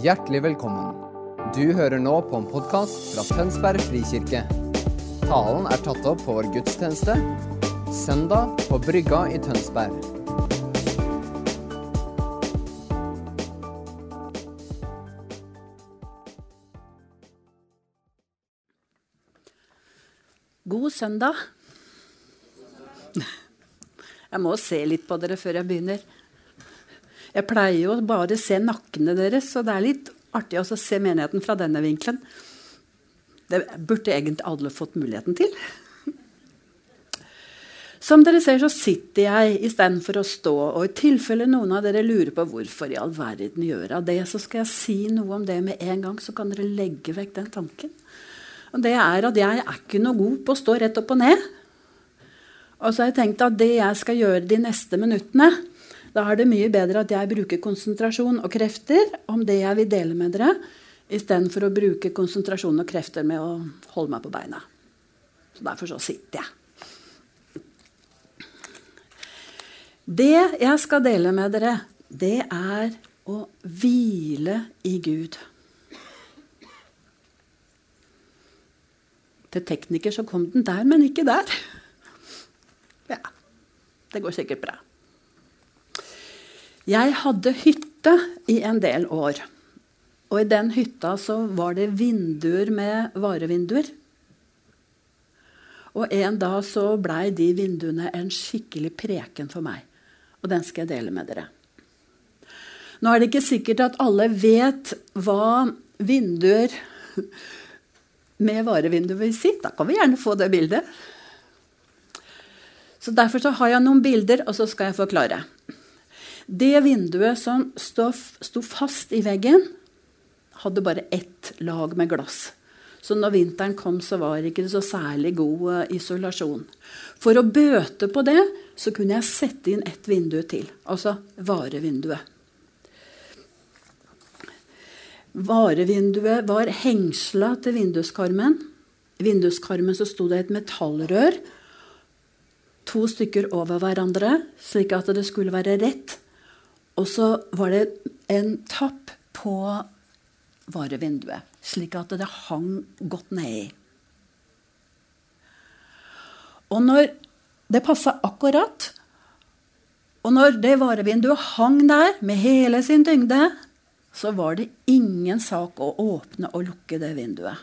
Hjertelig velkommen. Du hører nå på en podkast fra Tønsberg frikirke. Talen er tatt opp på vår gudstjeneste søndag på Brygga i Tønsberg. God søndag. Jeg må se litt på dere før jeg begynner. Jeg pleier jo bare å se nakkene deres, så det er litt artig å se menigheten fra denne vinkelen. Det burde egentlig alle fått muligheten til. Som dere ser, så sitter jeg istedenfor å stå. Og i tilfelle noen av dere lurer på hvorfor i all verden gjør jeg det, så skal jeg si noe om det med en gang, så kan dere legge vekk den tanken. Og det er at jeg er ikke noe god på å stå rett opp og ned. Og så har jeg tenkt at det jeg skal gjøre de neste minuttene, da er det mye bedre at jeg bruker konsentrasjon og krefter om det jeg vil dele med dere, istedenfor å bruke konsentrasjon og krefter med å holde meg på beina. Så Derfor så sitter jeg. Det jeg skal dele med dere, det er å hvile i Gud. Til tekniker så kom den der, men ikke der. Ja, det går sikkert bra. Jeg hadde hytte i en del år. Og i den hytta så var det vinduer med varevinduer. Og en dag så blei de vinduene en skikkelig preken for meg. Og den skal jeg dele med dere. Nå er det ikke sikkert at alle vet hva vinduer med varevinduer vil si. Da kan vi gjerne få det bildet. Så Derfor så har jeg noen bilder, og så skal jeg forklare. Det vinduet som sto fast i veggen, hadde bare ett lag med glass. Så når vinteren kom, så var det ikke så særlig god uh, isolasjon. For å bøte på det så kunne jeg sette inn ett vindu til. Altså varevinduet. Varevinduet var hengsla til vinduskarmen. I vinduskarmen så sto det et metallrør to stykker over hverandre, slik at det skulle være rett. Og så var det en tapp på varevinduet, slik at det hang godt nedi. Og når det passa akkurat, og når det varevinduet hang der med hele sin tyngde, så var det ingen sak å åpne og lukke det vinduet.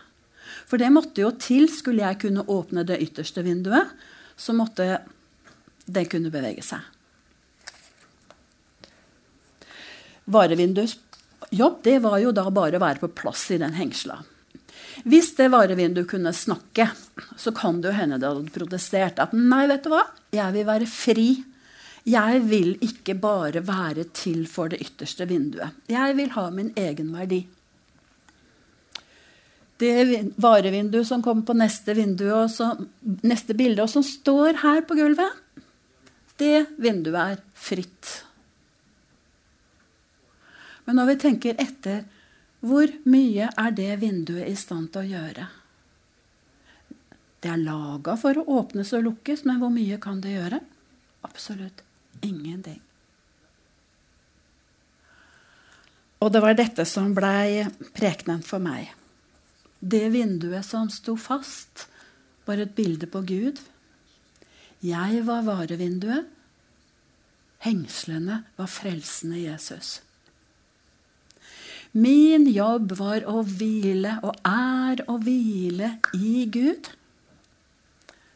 For det måtte jo til. Skulle jeg kunne åpne det ytterste vinduet, så måtte det kunne bevege seg. Varevinduets jobb det var jo da bare å være på plass i den hengsla. Hvis det varevinduet kunne snakke, så kan det jo hende det hadde protestert. At nei, vet du hva, jeg vil være fri. Jeg vil ikke bare være til for det ytterste vinduet. Jeg vil ha min egen verdi. Det varevinduet som kommer på neste, vindu, så, neste bilde, og som står her på gulvet, det vinduet er fritt. Men når vi tenker etter, hvor mye er det vinduet i stand til å gjøre? Det er laga for å åpnes og lukkes, men hvor mye kan det gjøre? Absolutt ingenting. Og det var dette som blei prekenen for meg. Det vinduet som sto fast, var et bilde på Gud. Jeg var varevinduet. Hengslene var frelsende Jesus. Min jobb var å hvile, og er å hvile i Gud.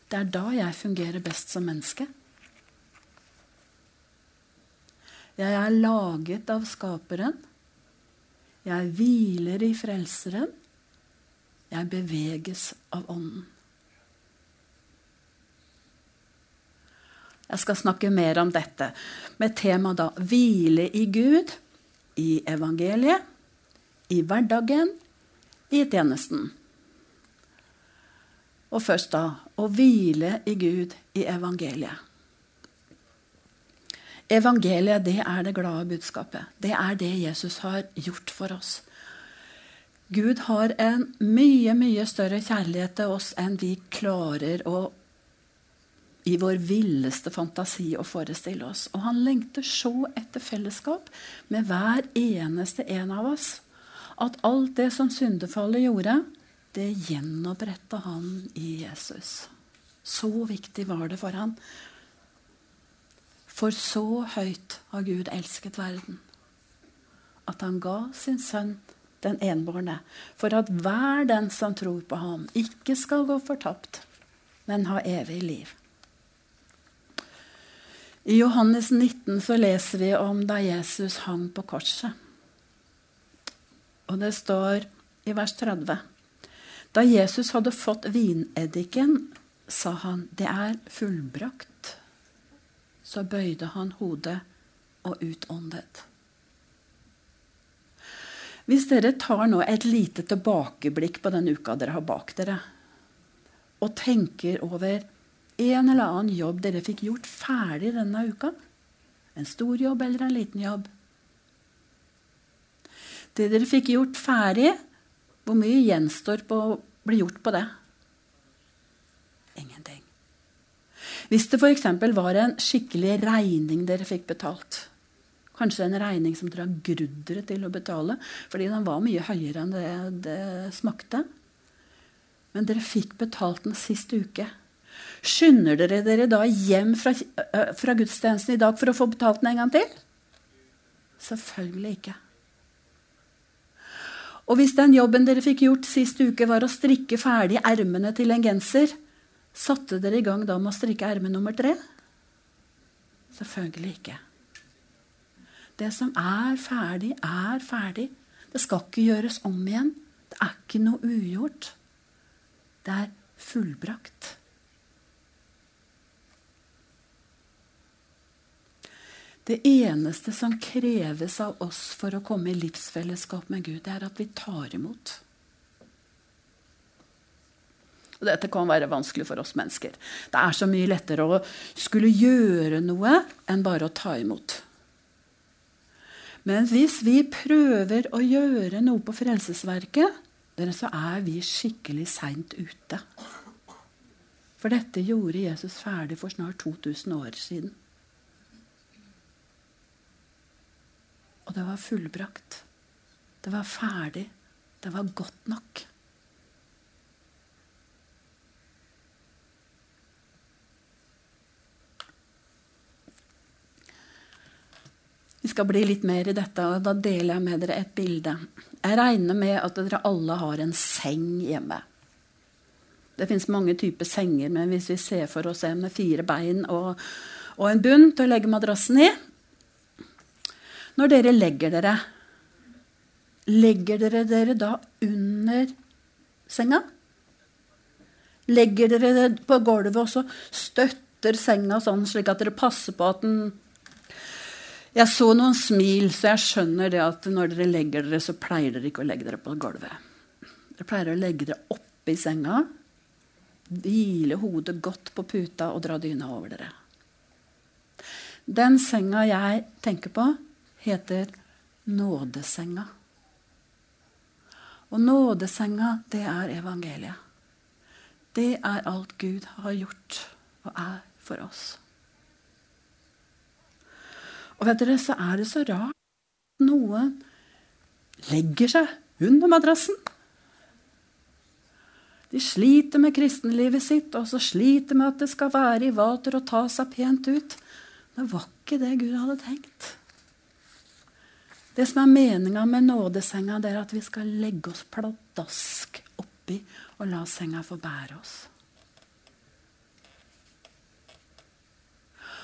Det er da jeg fungerer best som menneske. Jeg er laget av Skaperen. Jeg hviler i Frelseren. Jeg beveges av Ånden. Jeg skal snakke mer om dette med temaet hvile i Gud, i evangeliet, i hverdagen, i tjenesten. Og først da å hvile i Gud i evangeliet. Evangeliet det er det glade budskapet. Det er det Jesus har gjort for oss. Gud har en mye, mye større kjærlighet til oss enn vi klarer å i vår villeste fantasi å forestille oss. Og han lengter så etter fellesskap med hver eneste en av oss. At alt det som syndefallet gjorde, det gjenoppretta han i Jesus. Så viktig var det for han. For så høyt har Gud elsket verden, at han ga sin sønn den enbårne, for at hver den som tror på ham, ikke skal gå fortapt, men ha evig liv. I Johannes 19 så leser vi om da Jesus hang på korset. Og det står i vers 30. Da Jesus hadde fått vineddiken, sa han, 'Det er fullbrakt'. Så bøyde han hodet og utåndet. Hvis dere tar nå et lite tilbakeblikk på den uka dere har bak dere, og tenker over en eller annen jobb dere fikk gjort ferdig denne uka, en stor jobb eller en liten jobb Det dere fikk gjort ferdig, hvor mye gjenstår på å bli gjort på det? Ingenting. Hvis det f.eks. var en skikkelig regning dere fikk betalt, Kanskje en regning som dere har grudd dere til å betale, fordi den var mye høyere enn det det smakte. Men dere fikk betalt den sist uke. Skynder dere dere da hjem fra, fra gudstjenesten i dag for å få betalt den en gang til? Selvfølgelig ikke. Og hvis den jobben dere fikk gjort sist uke, var å strikke ferdig ermene til en genser, satte dere i gang da med å strikke erme nummer tre? Selvfølgelig ikke. Det som er ferdig, er ferdig. Det skal ikke gjøres om igjen. Det er ikke noe ugjort. Det er fullbrakt. Det eneste som kreves av oss for å komme i livsfellesskap med Gud, det er at vi tar imot. Og dette kan være vanskelig for oss mennesker. Det er så mye lettere å skulle gjøre noe enn bare å ta imot. Men hvis vi prøver å gjøre noe på Frelsesverket, så er vi skikkelig seint ute. For dette gjorde Jesus ferdig for snart 2000 år siden. Og det var fullbrakt. Det var ferdig. Det var godt nok. Vi skal bli litt mer i dette, og da deler jeg med dere et bilde. Jeg regner med at dere alle har en seng hjemme. Det fins mange typer senger, men hvis vi ser for oss en med fire bein og, og en bunn til å legge madrassen i Når dere legger dere, legger dere dere da under senga? Legger dere det på gulvet og så støtter senga sånn slik at dere passer på at den jeg så noen smil, så jeg skjønner det at når dere legger dere, så pleier dere ikke å legge dere på gulvet. Dere pleier å legge dere oppe i senga, hvile hodet godt på puta og dra dyna over dere. Den senga jeg tenker på, heter nådesenga. Og nådesenga, det er evangeliet. Det er alt Gud har gjort og er for oss. Og vet dere, så er det så rart at noen legger seg under madrassen. De sliter med kristenlivet sitt, og så sliter med at det skal være i vater og ta seg pent ut. Det var ikke det Gud hadde tenkt. Det som er meninga med nådesenga, det er at vi skal legge oss pladask oppi og la senga få bære oss.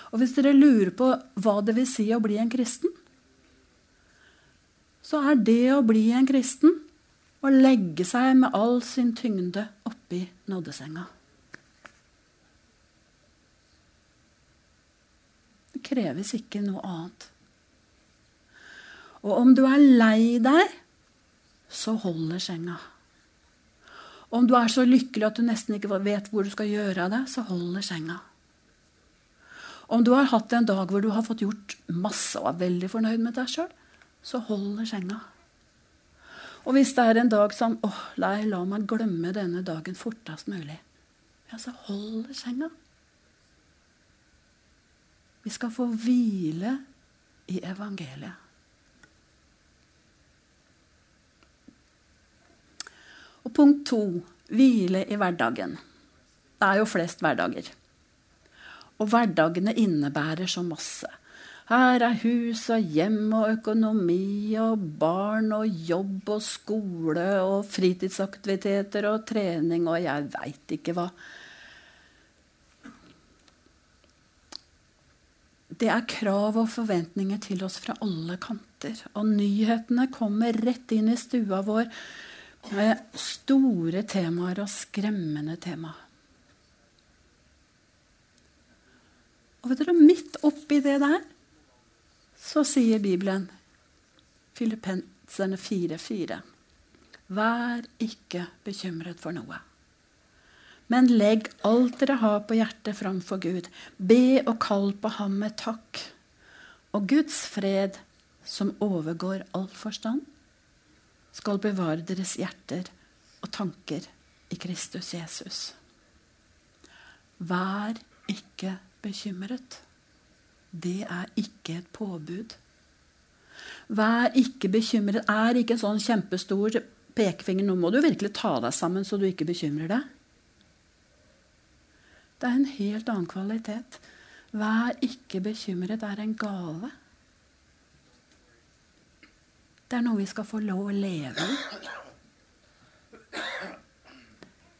Og hvis dere lurer på hva det vil si å bli en kristen, så er det å bli en kristen å legge seg med all sin tyngde oppi nådesenga. Det kreves ikke noe annet. Og om du er lei deg, så holder senga. Om du er så lykkelig at du nesten ikke vet hvor du skal gjøre av det, så holder senga. Om du har hatt en dag hvor du har fått gjort masse og er veldig fornøyd med deg sjøl, så holder senga. Og hvis det er en dag som åh, nei, la meg glemme denne dagen fortest mulig, ja, så holder senga. Vi skal få hvile i evangeliet. Og punkt to hvile i hverdagen. Det er jo flest hverdager. Og hverdagene innebærer så masse. Her er hus og hjem og økonomi og barn og jobb og skole og fritidsaktiviteter og trening og jeg veit ikke hva. Det er krav og forventninger til oss fra alle kanter. Og nyhetene kommer rett inn i stua vår med store temaer og skremmende temaer. Og vet dere, midt oppi det der så sier Bibelen, Filippenserne 4,4.: Vær ikke bekymret for noe. Men legg alt dere har på hjertet framfor Gud. Be og kall på ham med takk. Og Guds fred, som overgår all forstand, skal bevare deres hjerter og tanker i Kristus Jesus. Vær ikke bekymret. Det er ikke et påbud. Vær ikke bekymret er ikke en sånn kjempestor pekefinger. Nå må du virkelig ta deg sammen så du ikke bekymrer deg. Det er en helt annen kvalitet. Vær ikke bekymret er en gave. Det er noe vi skal få lov å leve i.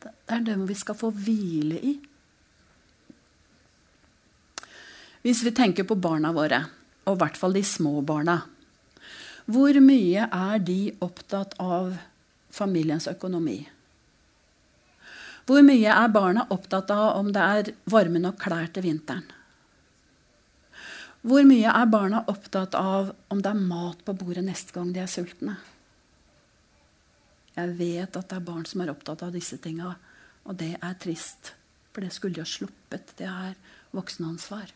Det er noe vi skal få hvile i. Hvis vi tenker på barna våre, og i hvert fall de små barna Hvor mye er de opptatt av familiens økonomi? Hvor mye er barna opptatt av om det er varme nok klær til vinteren? Hvor mye er barna opptatt av om det er mat på bordet neste gang de er sultne? Jeg vet at det er barn som er opptatt av disse tinga, og det er trist. For det skulle de ha sluppet. Det er voksenansvar.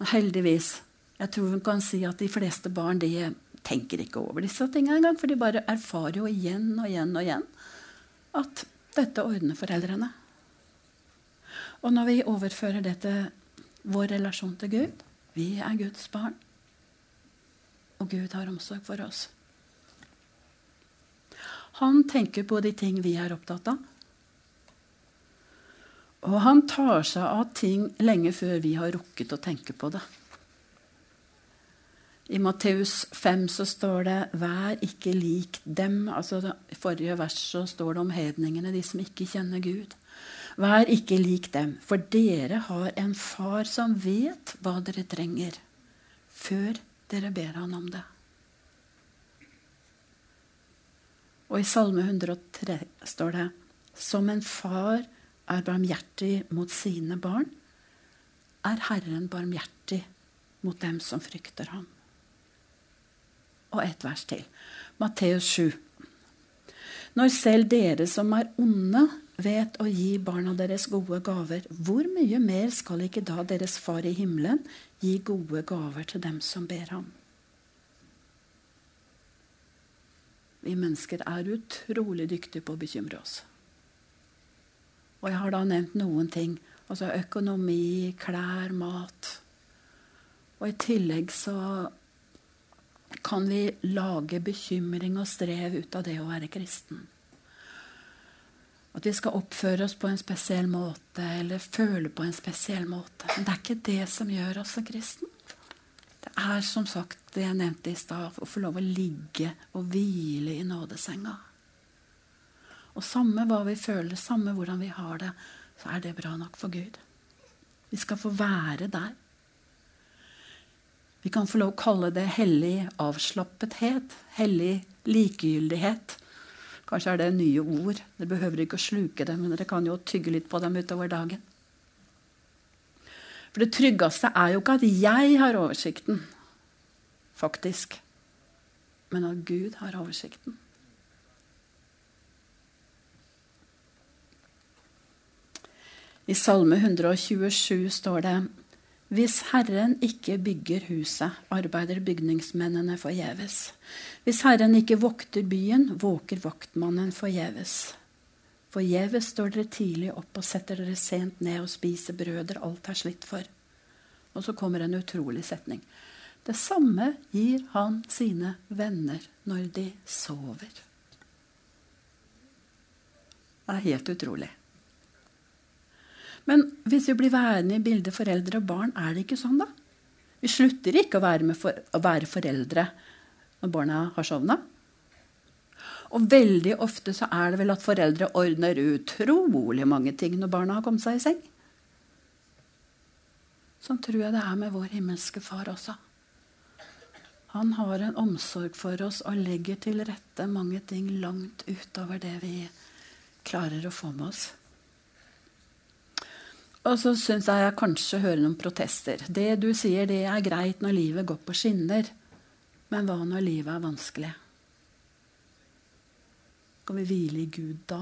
Og heldigvis. Jeg tror hun kan si at de fleste barn de tenker ikke over disse tingene engang. For de bare erfarer jo igjen og igjen og igjen at dette ordner foreldrene. Og når vi overfører det til vår relasjon til Gud Vi er Guds barn. Og Gud har omsorg for oss. Han tenker på de ting vi er opptatt av. Og han tar seg av ting lenge før vi har rukket å tenke på det. I Matteus 5 så står det 'vær ikke lik dem'. Altså I forrige vers så står det om hedningene, de som ikke kjenner Gud. Vær ikke lik dem, for dere har en far som vet hva dere trenger, før dere ber han om det. Og i Salme 103 står det 'Som en far' er barmhjertig mot sine barn, er Herren barmhjertig mot dem som frykter ham. Og et vers til. Matteus 7. Når selv dere som er onde, vet å gi barna deres gode gaver, hvor mye mer skal ikke da deres far i himmelen gi gode gaver til dem som ber ham? Vi mennesker er utrolig dyktige på å bekymre oss. Og jeg har da nevnt noen ting. Altså økonomi, klær, mat. Og i tillegg så kan vi lage bekymring og strev ut av det å være kristen. At vi skal oppføre oss på en spesiell måte eller føle på en spesiell måte. Men det er ikke det som gjør oss som kristen. Det er som sagt det jeg nevnte i stad, å få lov å ligge og hvile i nådesenga. Og samme hva vi føler, samme hvordan vi har det, så er det bra nok for Gud. Vi skal få være der. Vi kan få lov å kalle det hellig avslappethet. Hellig likegyldighet. Kanskje er det nye ord. Dere behøver ikke å sluke dem, men dere kan jo tygge litt på dem utover dagen. For det tryggeste er jo ikke at jeg har oversikten, faktisk, men at Gud har oversikten. I Salme 127 står det hvis Herren ikke bygger huset, arbeider bygningsmennene forgjeves. Hvis Herren ikke vokter byen, våker vaktmannen forgjeves. Forgjeves står dere tidlig opp og setter dere sent ned og spiser brød dere alt er slitt for. Og så kommer en utrolig setning. Det samme gir han sine venner når de sover. Det er helt utrolig. Men hvis vi blir værende i bildet foreldre og barn, er det ikke sånn, da? Vi slutter ikke å være, for, å være foreldre når barna har sovna. Og veldig ofte så er det vel at foreldre ordner utrolig mange ting når barna har kommet seg i seng. Sånn tror jeg det er med vår himmelske far også. Han har en omsorg for oss og legger til rette mange ting langt utover det vi klarer å få med oss. Og så syns jeg jeg kanskje hører noen protester. Det du sier, det er greit når livet går på skinner. Men hva når livet er vanskelig? Skal vi hvile i Gud da?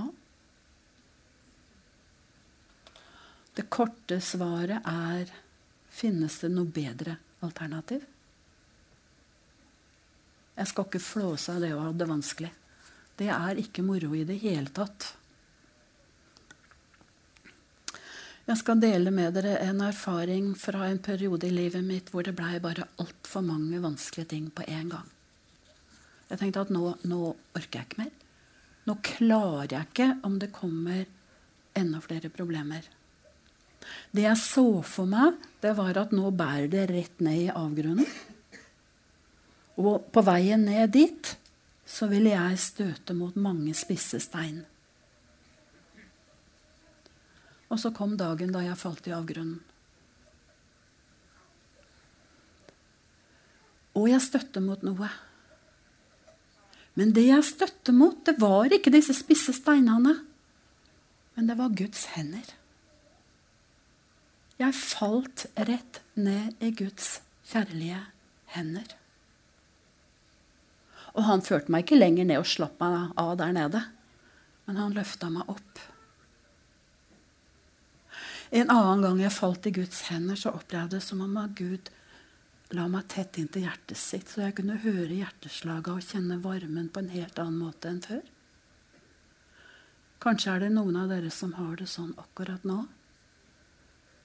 Det korte svaret er Finnes det noe bedre alternativ? Jeg skal ikke flåse av det å ha det vanskelig. Det er ikke moro i det hele tatt. Jeg skal dele med dere en erfaring fra en periode i livet mitt hvor det blei bare altfor mange vanskelige ting på en gang. Jeg tenkte at nå, nå orker jeg ikke mer. Nå klarer jeg ikke om det kommer enda flere problemer. Det jeg så for meg, det var at nå bærer det rett ned i avgrunnen. Og på veien ned dit så ville jeg støte mot mange spisse stein. Og så kom dagen da jeg falt i avgrunnen. Og jeg støtte mot noe. Men det jeg støtte mot, det var ikke disse spisse steinene. Men det var Guds hender. Jeg falt rett ned i Guds kjærlige hender. Og han førte meg ikke lenger ned og slapp meg av der nede. Men han løfta meg opp. En annen gang jeg falt i Guds hender, så opplevde jeg det som om Gud la meg tett inn til hjertet sitt, så jeg kunne høre hjerteslaget og kjenne varmen på en helt annen måte enn før. Kanskje er det noen av dere som har det sånn akkurat nå.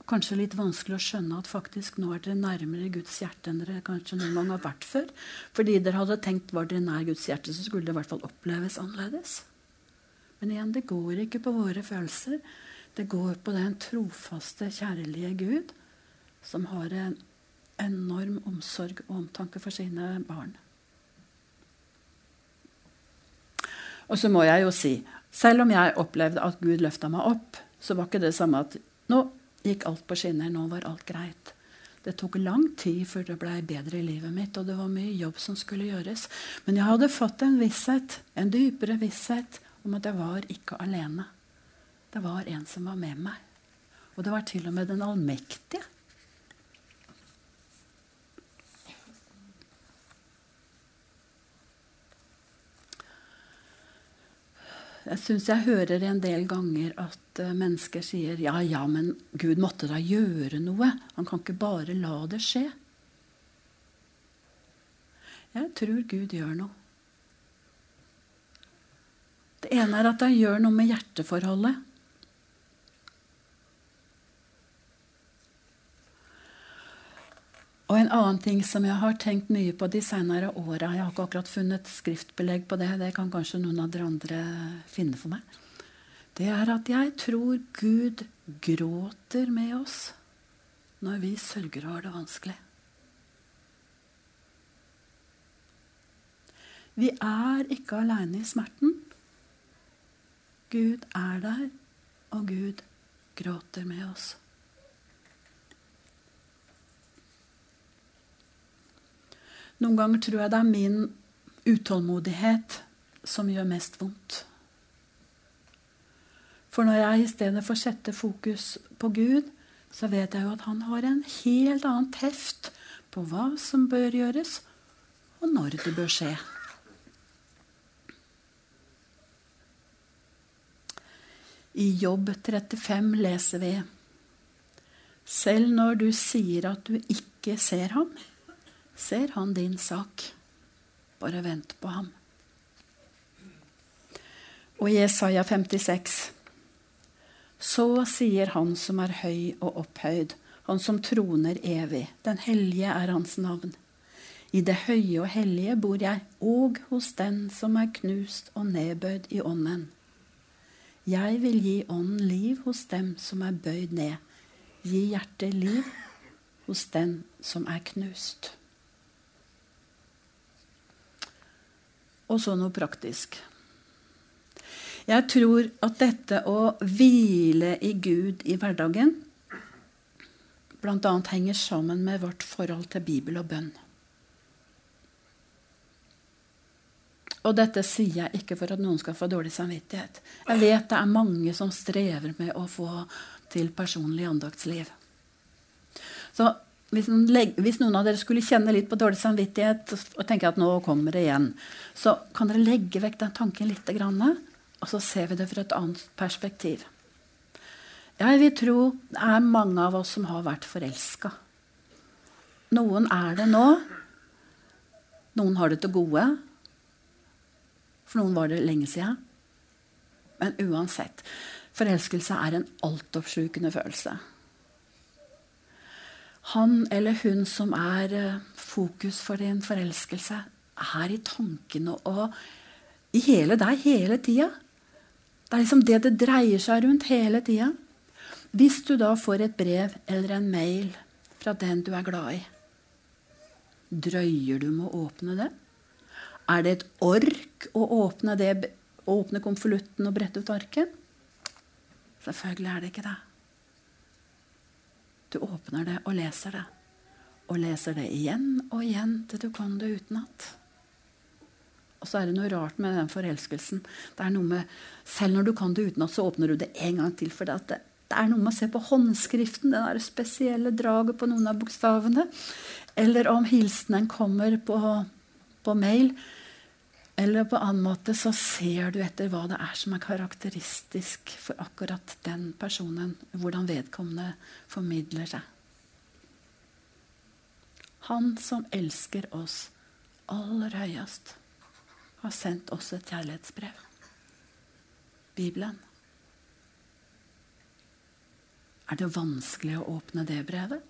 Kanskje litt vanskelig å skjønne at faktisk nå er dere nærmere Guds hjerte enn dere kanskje noen gang har vært før. Fordi dere hadde tenkt var dere nær Guds hjerte, så skulle det i hvert fall oppleves annerledes. Men igjen, det går ikke på våre følelser. Det går på den trofaste, kjærlige Gud som har en enorm omsorg og omtanke for sine barn. Og så må jeg jo si, selv om jeg opplevde at Gud løfta meg opp, så var ikke det samme at nå gikk alt på skinner, nå var alt greit. Det tok lang tid før det blei bedre i livet mitt, og det var mye jobb som skulle gjøres. Men jeg hadde fått en visshet, en dypere visshet om at jeg var ikke alene. Det var en som var med meg. Og det var til og med den allmektige. Jeg syns jeg hører en del ganger at uh, mennesker sier ja, ja, men Gud måtte da gjøre noe. Han kan ikke bare la det skje. Jeg tror Gud gjør noe. Det ene er at han gjør noe med hjerteforholdet. Og en annen ting som jeg har tenkt mye på de senere åra Jeg har ikke akkurat funnet skriftbelegg på det, det kan kanskje noen av dere andre finne for meg. Det er at jeg tror Gud gråter med oss når vi sørger og har det vanskelig. Vi er ikke aleine i smerten. Gud er der, og Gud gråter med oss. Noen ganger tror jeg det er min utålmodighet som gjør mest vondt. For når jeg i stedet får sette fokus på Gud, så vet jeg jo at han har en helt annen heft på hva som bør gjøres, og når det bør skje. I Jobb 35 leser vi Selv når du sier at du ikke ser ham, ser han din sak. Bare vent på ham. Og i Jesaja 56 Så sier Han som er høy og opphøyd, Han som troner evig, den hellige er Hans navn. I det høye og hellige bor jeg, og hos den som er knust og nedbøyd i ånden. Jeg vil gi ånden liv hos dem som er bøyd ned. Gi hjertet liv hos den som er knust. Og så noe praktisk. Jeg tror at dette å hvile i Gud i hverdagen bl.a. henger sammen med vårt forhold til Bibel og bønn. Og dette sier jeg ikke for at noen skal få dårlig samvittighet. Jeg vet det er mange som strever med å få til personlig andaktsliv. Så hvis hvis noen, av dere skulle kjenne litt på dårlig samvittighet og tenke at nå kommer det igjen, så kan dere legge vekk den tanken litt, og så ser vi det fra et annet perspektiv. Jeg vil tro det er mange av oss som har vært forelska. Noen er det nå. Noen har det til gode. For noen var det lenge siden. Men uansett. Forelskelse er en altoppslukende følelse. Han eller hun som er eh, fokus for din forelskelse, er i tankene og i hele deg hele tida. Det er liksom det det dreier seg rundt hele tida. Hvis du da får et brev eller en mail fra den du er glad i, drøyer du med å åpne det? Er det et ork å åpne, det, åpne konvolutten og brette ut arket? Selvfølgelig er det ikke det. Du åpner det og leser det. Og leser det igjen og igjen til du kan det utenat. Og så er det noe rart med den forelskelsen. Det er noe med, Selv når du kan det utenat, så åpner du det en gang til. For det, det, er noe med å se på håndskriften, det der spesielle draget på noen av bokstavene. Eller om hilsenen kommer på på mail, eller på annen måte, så ser du etter hva det er som er karakteristisk for akkurat den personen. Hvordan vedkommende formidler seg. Han som elsker oss aller høyest, har sendt oss et kjærlighetsbrev. Bibelen. Er det vanskelig å åpne det brevet?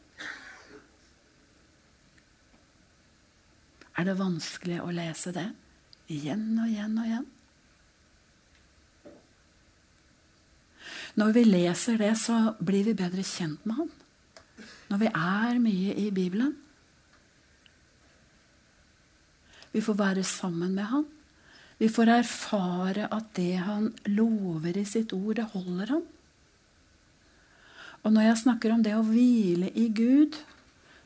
Er det vanskelig å lese det igjen og igjen og igjen? Når vi leser det, så blir vi bedre kjent med han. Når vi er mye i Bibelen. Vi får være sammen med han. Vi får erfare at det han lover i sitt ord, det holder han. Og når jeg snakker om det å hvile i Gud,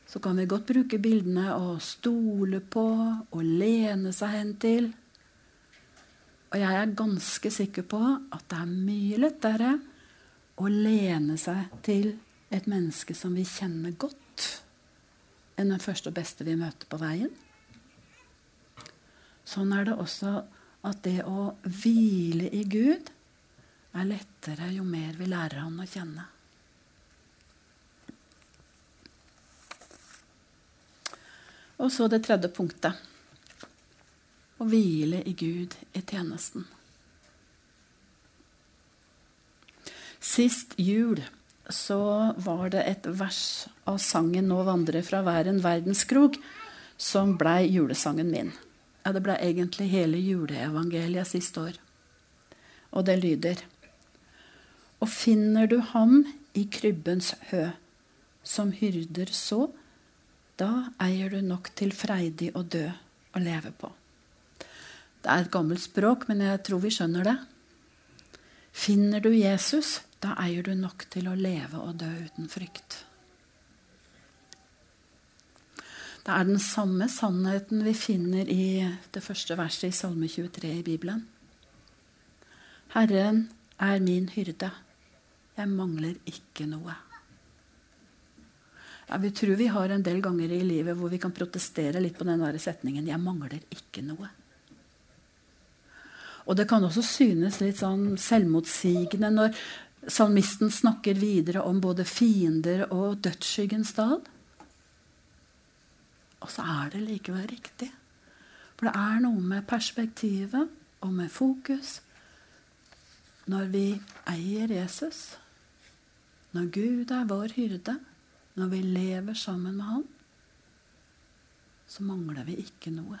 så kan vi godt bruke bildene å stole på og lene seg hen til. Og jeg er ganske sikker på at det er mye lettere å lene seg til et menneske som vi kjenner godt, enn den første og beste vi møter på veien. Sånn er det også at det å hvile i Gud er lettere jo mer vi lærer Han å kjenne. Og så det tredje punktet. Å hvile i Gud i tjenesten. Sist jul så var det et vers av sangen 'Nå vandrer fra hver en verdenskrog' som blei julesangen min. Ja, det blei egentlig hele juleevangeliet siste år. Og det lyder Og finner du ham i krybbens hø, som hyrder så, da eier du nok til freidig å dø og leve på. Det er et gammelt språk, men jeg tror vi skjønner det. Finner du Jesus, da eier du nok til å leve og dø uten frykt. Det er den samme sannheten vi finner i det første verset i Salme 23 i Bibelen. Herren er min hyrde. Jeg mangler ikke noe. Ja, vi tror vi har en del ganger i livet hvor vi kan protestere litt på den der setningen 'Jeg mangler ikke noe'. Og det kan også synes litt sånn selvmotsigende når salmisten snakker videre om både fiender og dødsskyggens dal. Og så er det likevel riktig. For det er noe med perspektivet og med fokus når vi eier Jesus. Når Gud er vår hyrde når vi lever sammen med Han, så mangler vi ikke noe.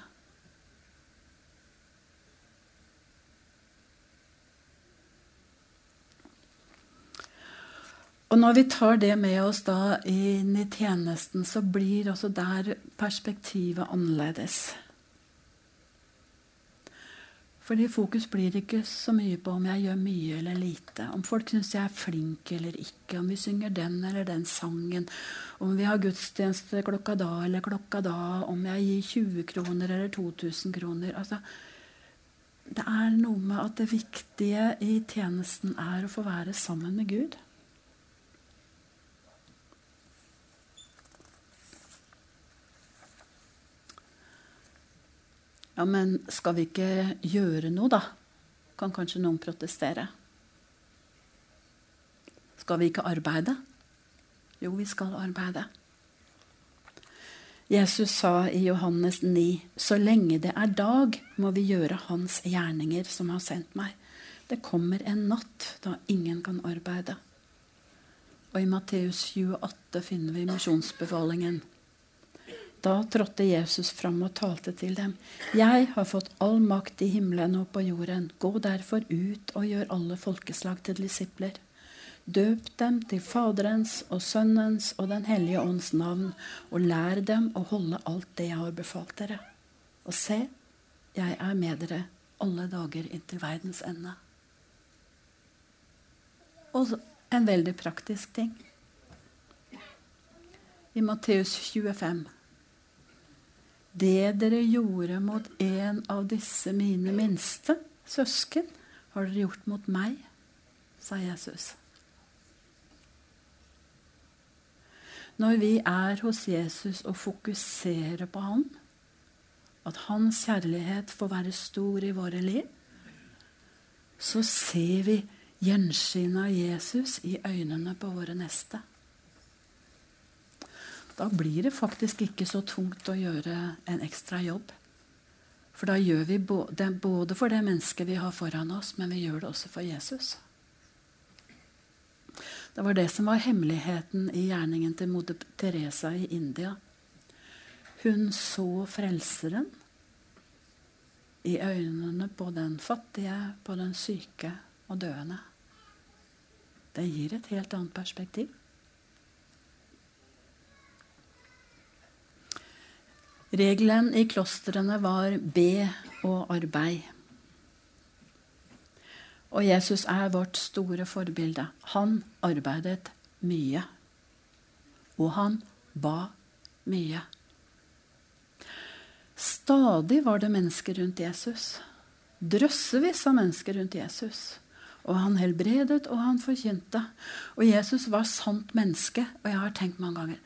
Og når vi tar det med oss da inn i tjenesten, så blir også der perspektivet annerledes. Fordi fokus blir ikke så mye på om jeg gjør mye eller lite. Om folk syns jeg er flink eller ikke. Om vi synger den eller den sangen. Om vi har gudstjeneste klokka da eller klokka da. Om jeg gir 20 kroner eller 2000 kroner. Altså, det er noe med at det viktige i tjenesten er å få være sammen med Gud. Ja, men skal vi ikke gjøre noe, da? Kan kanskje noen protestere. Skal vi ikke arbeide? Jo, vi skal arbeide. Jesus sa i Johannes 9.: Så lenge det er dag, må vi gjøre Hans gjerninger som har sendt meg. Det kommer en natt da ingen kan arbeide. Og i Matteus 28 finner vi misjonsbefalingen. Da trådte Jesus fram og talte til dem. Jeg har fått all makt i himmelen og på jorden. Gå derfor ut og gjør alle folkeslag til disipler. Døp dem til Faderens og Sønnens og Den hellige ånds navn, og lær dem å holde alt det jeg har befalt dere. Og se, jeg er med dere alle dager inntil verdens ende. Og en veldig praktisk ting. I Matteus 25 det dere gjorde mot en av disse mine minste søsken, har dere gjort mot meg, sa Jesus. Når vi er hos Jesus og fokuserer på han, at hans kjærlighet får være stor i våre liv, så ser vi gjenskinnet av Jesus i øynene på våre neste. Da blir det faktisk ikke så tungt å gjøre en ekstra jobb. For da gjør vi både, både for det mennesket vi har foran oss, men vi gjør det også for Jesus. Det var det som var hemmeligheten i gjerningen til moder Teresa i India. Hun så Frelseren i øynene på den fattige, på den syke og døende. Det gir et helt annet perspektiv. Regelen i klostrene var be og arbeid. Og Jesus er vårt store forbilde. Han arbeidet mye. Og han ba mye. Stadig var det mennesker rundt Jesus. Drøssevis av mennesker rundt Jesus. Og han helbredet, og han forkynte. Og Jesus var sant menneske. Og jeg har tenkt mange ganger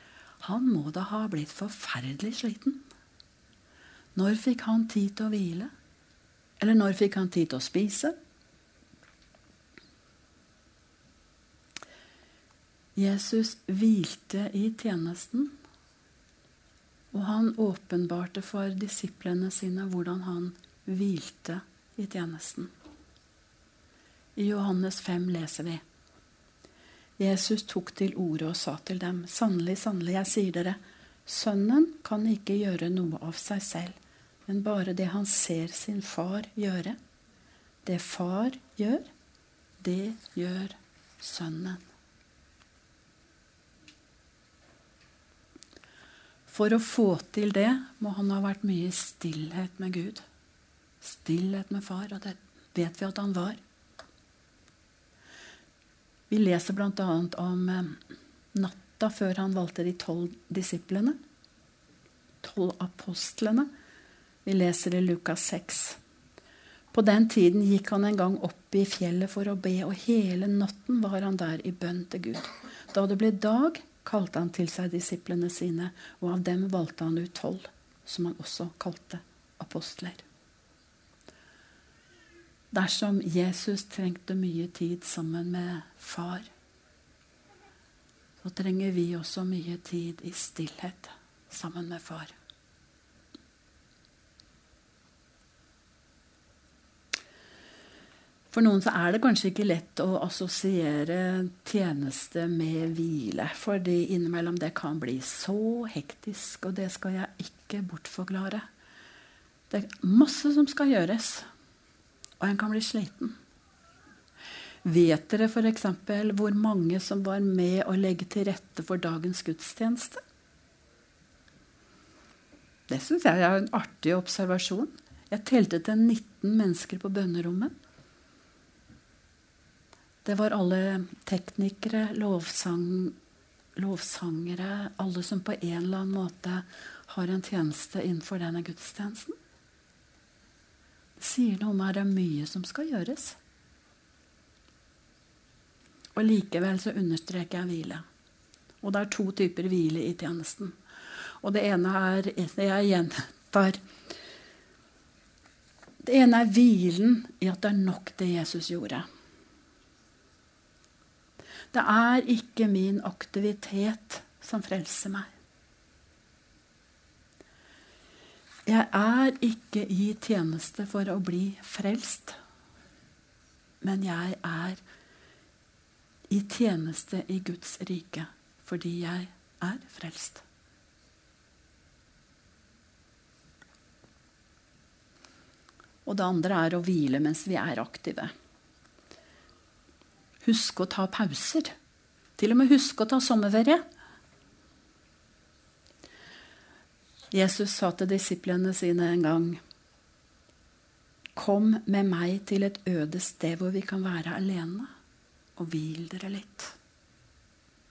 han må da ha blitt forferdelig sliten. Når fikk han tid til å hvile? Eller når fikk han tid til å spise? Jesus hvilte i tjenesten, og han åpenbarte for disiplene sine hvordan han hvilte i tjenesten. I Johannes 5 leser vi Jesus tok til orde og sa til dem, sannelig, sannelig, jeg sier dere, Sønnen kan ikke gjøre noe av seg selv, men bare det han ser sin far gjøre. Det far gjør, det gjør sønnen. For å få til det må han ha vært mye i stillhet med Gud. Stillhet med far, og det vet vi at han var. Vi leser bl.a. om eh, natta før han valgte de tolv disiplene. Tolv apostlene. Vi leser i Lukas 6. På den tiden gikk han en gang opp i fjellet for å be, og hele natten var han der i bønn til Gud. Da det ble dag, kalte han til seg disiplene sine, og av dem valgte han ut tolv, som han også kalte apostler. Dersom Jesus trengte mye tid sammen med far, så trenger vi også mye tid i stillhet sammen med far. For noen så er det kanskje ikke lett å assosiere tjeneste med hvile. Fordi innimellom det kan bli så hektisk, og det skal jeg ikke bortforklare. Det er masse som skal gjøres, og en kan bli sliten. Vet dere f.eks. hvor mange som var med å legge til rette for dagens gudstjeneste? Det syns jeg er en artig observasjon. Jeg telte til 19 mennesker på bønnerommet. Det var alle teknikere, lovsang, lovsangere, alle som på en eller annen måte har en tjeneste innenfor denne gudstjenesten. Det sier noe om at det er mye som skal gjøres. Og likevel så understreker jeg hvile. Og det er to typer hvile i tjenesten. Og det ene er Jeg gjentar. Det ene er hvilen i at det er nok det Jesus gjorde. Det er ikke min aktivitet som frelser meg. Jeg er ikke i tjeneste for å bli frelst, men jeg er i tjeneste i Guds rike fordi jeg er frelst. Og det andre er å hvile mens vi er aktive. Huske å ta pauser. Til og med huske å ta sommerferie. Jesus sa til disiplene sine en gang Kom med meg til et øde sted hvor vi kan være alene, og hvil dere litt.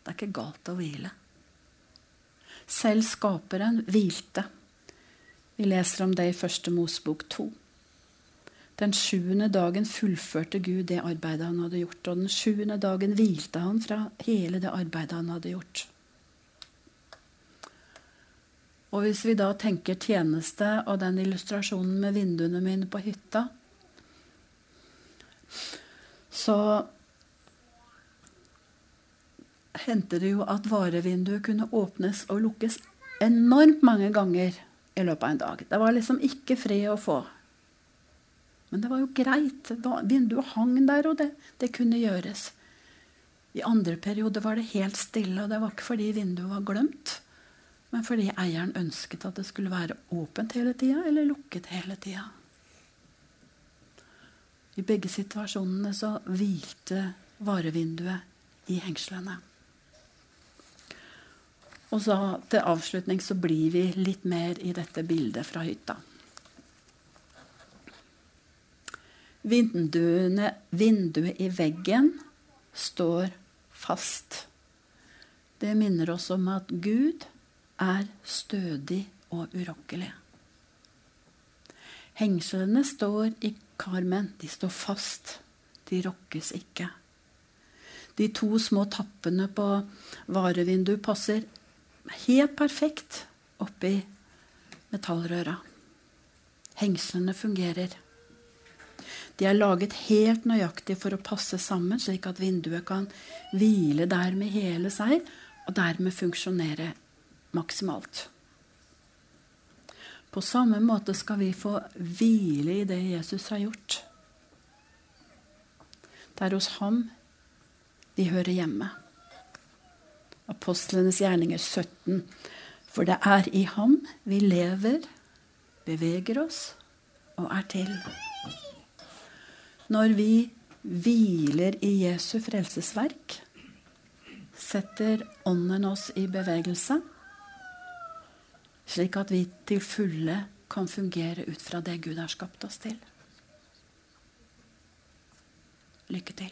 Det er ikke galt å hvile. Selv skaperen hvilte. Vi leser om det i Første Mosbok 2. Den sjuende dagen fullførte Gud det arbeidet han hadde gjort. Og den sjuende dagen hvilte han fra hele det arbeidet han hadde gjort. Og hvis vi da tenker tjeneste og den illustrasjonen med vinduene mine på hytta, så hendte det jo at varevinduet kunne åpnes og lukkes enormt mange ganger i løpet av en dag. Det var liksom ikke fred å få. Men det var jo greit. Vinduet hang der, og det, det kunne gjøres. I andre perioder var det helt stille, og det var ikke fordi vinduet var glemt, men fordi eieren ønsket at det skulle være åpent hele tida eller lukket hele tida. I begge situasjonene så hvilte varevinduet i hengslene. Og så til avslutning så blir vi litt mer i dette bildet fra hytta. Vinduene, vinduet i veggen står fast. Det minner oss om at Gud er stødig og urokkelig. Hengslene står i karmen. De står fast. De rokkes ikke. De to små tappene på varevinduet passer helt perfekt oppi metallrøra. Hengslene fungerer. De er laget helt nøyaktig for å passe sammen, slik at vinduet kan hvile der med hele seg, og dermed funksjonere maksimalt. På samme måte skal vi få hvile i det Jesus har gjort. Det er hos ham vi hører hjemme. Apostlenes gjerninger 17. For det er i ham vi lever, beveger oss og er til. Når vi hviler i Jesu frelsesverk, setter Ånden oss i bevegelse, slik at vi til fulle kan fungere ut fra det Gud har skapt oss til. Lykke til.